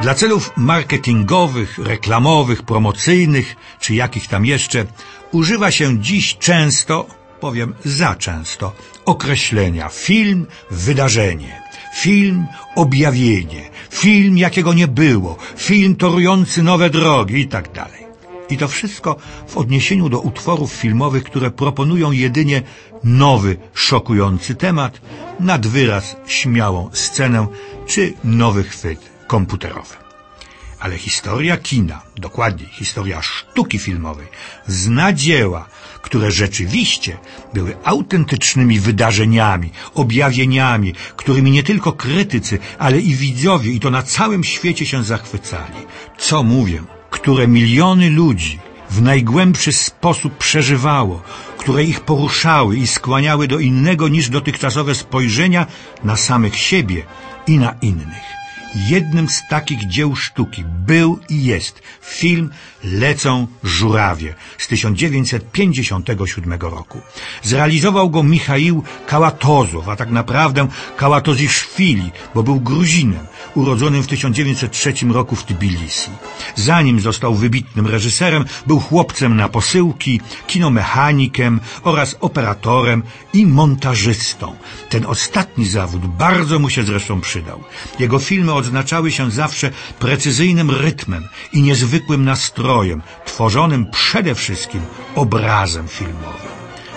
Dla celów marketingowych, reklamowych, promocyjnych, czy jakich tam jeszcze, używa się dziś często, powiem za często, określenia film, wydarzenie, film, objawienie, film, jakiego nie było, film torujący nowe drogi i tak. I to wszystko w odniesieniu do utworów filmowych, które proponują jedynie nowy, szokujący temat, nad wyraz śmiałą scenę czy nowy chwyt komputerowy. Ale historia kina, dokładniej historia sztuki filmowej, zna dzieła, które rzeczywiście były autentycznymi wydarzeniami, objawieniami, którymi nie tylko krytycy, ale i widzowie, i to na całym świecie się zachwycali. Co mówię? które miliony ludzi w najgłębszy sposób przeżywało, które ich poruszały i skłaniały do innego niż dotychczasowe spojrzenia na samych siebie i na innych. Jednym z takich dzieł sztuki był i jest film Lecą żurawie z 1957 roku. Zrealizował go Michaił Kałatozow, a tak naprawdę Kałatoziszwili, bo był Gruzinem, urodzonym w 1903 roku w Tbilisi. Zanim został wybitnym reżyserem, był chłopcem na posyłki, kinomechanikiem oraz operatorem i montażystą. Ten ostatni zawód bardzo mu się zresztą przydał. Jego filmy odznaczały się zawsze precyzyjnym rytmem i niezwykłym nastrojem, tworzonym przede wszystkim obrazem filmowym.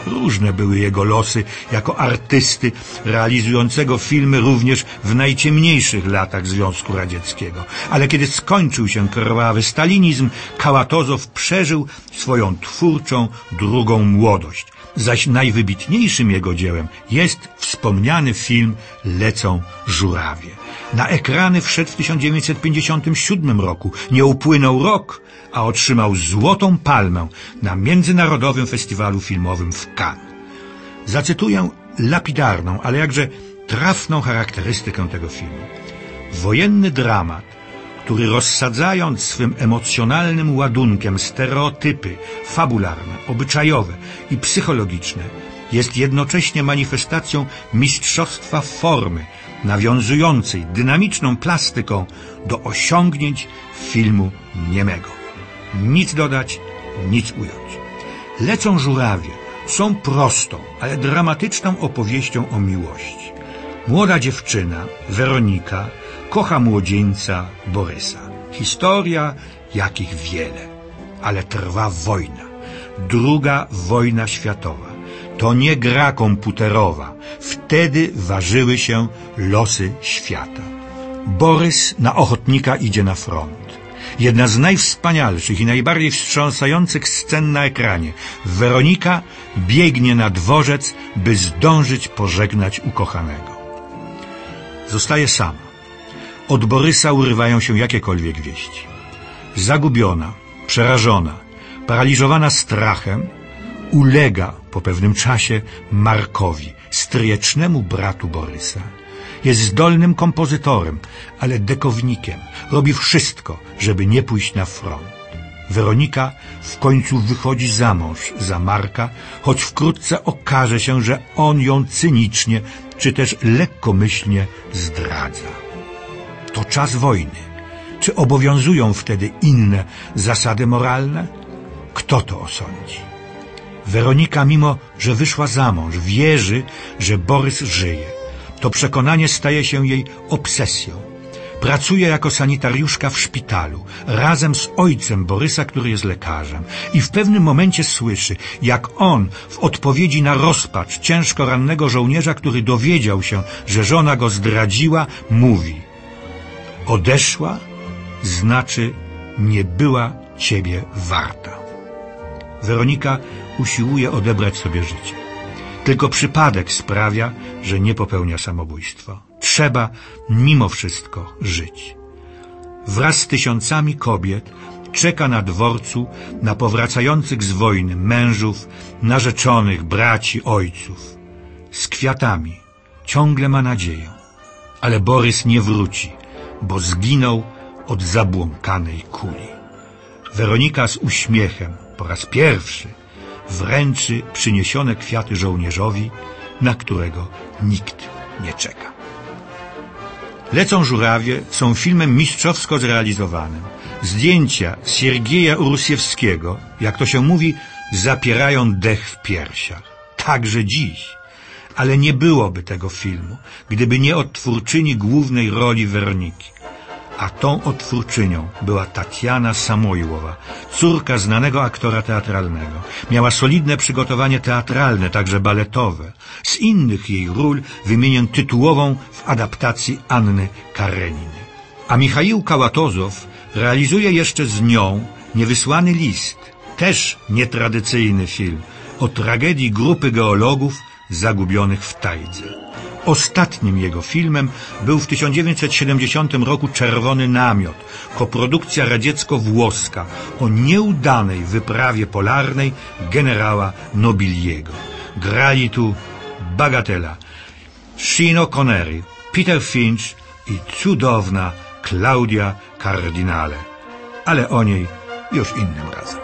Różne były jego losy jako artysty realizującego filmy również w najciemniejszych latach Związku Radzieckiego. Ale kiedy skończył się krwawy stalinizm, Kałatozow przeżył swoją twórczą drugą młodość. Zaś najwybitniejszym jego dziełem jest wspomniany film Lecą żurawie. Na ekrany wszedł w 1957 roku. Nie upłynął rok, a otrzymał Złotą Palmę na Międzynarodowym Festiwalu Filmowym w Cannes. Zacytuję lapidarną, ale jakże trafną charakterystykę tego filmu. Wojenny dramat, który rozsadzając swym emocjonalnym ładunkiem stereotypy fabularne, obyczajowe i psychologiczne, jest jednocześnie manifestacją mistrzostwa formy, nawiązującej dynamiczną plastyką do osiągnięć filmu niemego. Nic dodać, nic ująć. Lecą żurawie są prostą, ale dramatyczną opowieścią o miłości. Młoda dziewczyna, Weronika, kocha młodzieńca Borysa. Historia, jakich wiele, ale trwa wojna. Druga wojna światowa. To nie gra komputerowa. Wtedy ważyły się losy świata. Borys na ochotnika idzie na front. Jedna z najwspanialszych i najbardziej wstrząsających scen na ekranie. Weronika biegnie na dworzec, by zdążyć pożegnać ukochanego. Zostaje sama. Od Borysa urywają się jakiekolwiek wieści. Zagubiona, przerażona, paraliżowana strachem, ulega po pewnym czasie Markowi, stryjecznemu bratu Borysa. Jest zdolnym kompozytorem, ale dekownikiem. Robi wszystko, żeby nie pójść na front. Weronika w końcu wychodzi za mąż za Marka, choć wkrótce okaże się, że on ją cynicznie czy też lekkomyślnie zdradza. To czas wojny. Czy obowiązują wtedy inne zasady moralne? Kto to osądzi? Weronika, mimo że wyszła za mąż, wierzy, że Borys żyje. To przekonanie staje się jej obsesją. Pracuje jako sanitariuszka w szpitalu, razem z ojcem Borysa, który jest lekarzem. I w pewnym momencie słyszy, jak on w odpowiedzi na rozpacz ciężko rannego żołnierza, który dowiedział się, że żona go zdradziła, mówi Odeszła znaczy nie była ciebie warta. Weronika usiłuje odebrać sobie życie. Tylko przypadek sprawia, że nie popełnia samobójstwa. Trzeba mimo wszystko żyć. Wraz z tysiącami kobiet czeka na dworcu na powracających z wojny mężów, narzeczonych, braci, ojców. Z kwiatami ciągle ma nadzieję. Ale Borys nie wróci, bo zginął od zabłąkanej kuli. Weronika z uśmiechem po raz pierwszy wręczy przyniesione kwiaty żołnierzowi, na którego nikt nie czeka. Lecą żurawie są filmem mistrzowsko zrealizowanym. Zdjęcia Siergieja Urusiewskiego, jak to się mówi, zapierają dech w piersiach. Także dziś. Ale nie byłoby tego filmu, gdyby nie odtwórczyni głównej roli Weroniki. A tą odtwórczynią była Tatiana Samojłowa, córka znanego aktora teatralnego. Miała solidne przygotowanie teatralne, także baletowe. Z innych jej ról wymienię tytułową w adaptacji Anny Kareniny. A Michaił Kałatozow realizuje jeszcze z nią Niewysłany list, też nietradycyjny film, o tragedii grupy geologów zagubionych w Tajdze. Ostatnim jego filmem był w 1970 roku Czerwony Namiot, koprodukcja radziecko-włoska o nieudanej wyprawie polarnej generała Nobiliego. Grali tu Bagatela, Shino Connery, Peter Finch i cudowna Claudia Cardinale. Ale o niej już innym razem.